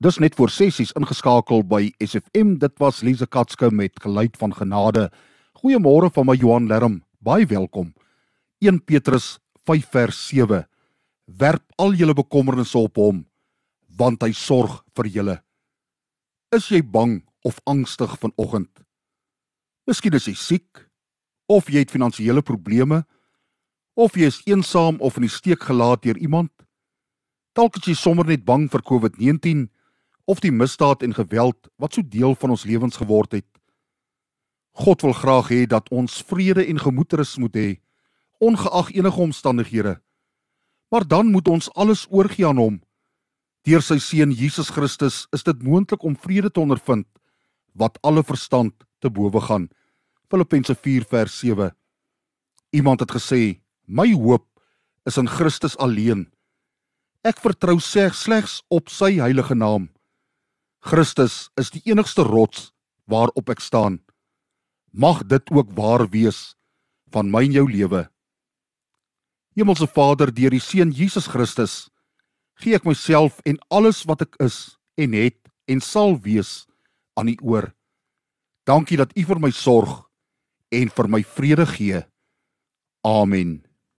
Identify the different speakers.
Speaker 1: Dis net voor sessies ingeskakel by SFM. Dit was Lize Katske met geluid van genade. Goeiemôre van my Johan Lerm. Baie welkom. 1 Petrus 5 vers 7. Werp al julle bekommernisse op hom, want hy sorg vir julle. Is jy bang of angstig vanoggend? Miskien is jy siek of jy het finansiële probleme of jy is eensaam of in die steek gelaat deur iemand. Dalk is jy sommer net bang vir COVID-19 of die misdaad en geweld wat so deel van ons lewens geword het. God wil graag hê dat ons vrede en gemoedsrus moet hê, ongeag enige omstandighede. Maar dan moet ons alles oorgie aan hom. Deur sy seun Jesus Christus is dit moontlik om vrede te ondervind wat alle verstand te bowe gaan. Filippense 4 vers 7. Iemand het gesê, "My hoop is in Christus alleen. Ek vertrou slegs op sy heilige naam." Christus is die enigste rots waarop ek staan. Mag dit ook waar wees van my en jou lewe. Hemelse Vader, deur die seun Jesus Christus, gee ek myself en alles wat ek is en het en sal wees aan U oor. Dankie dat U vir my sorg en vir my vrede gee. Amen.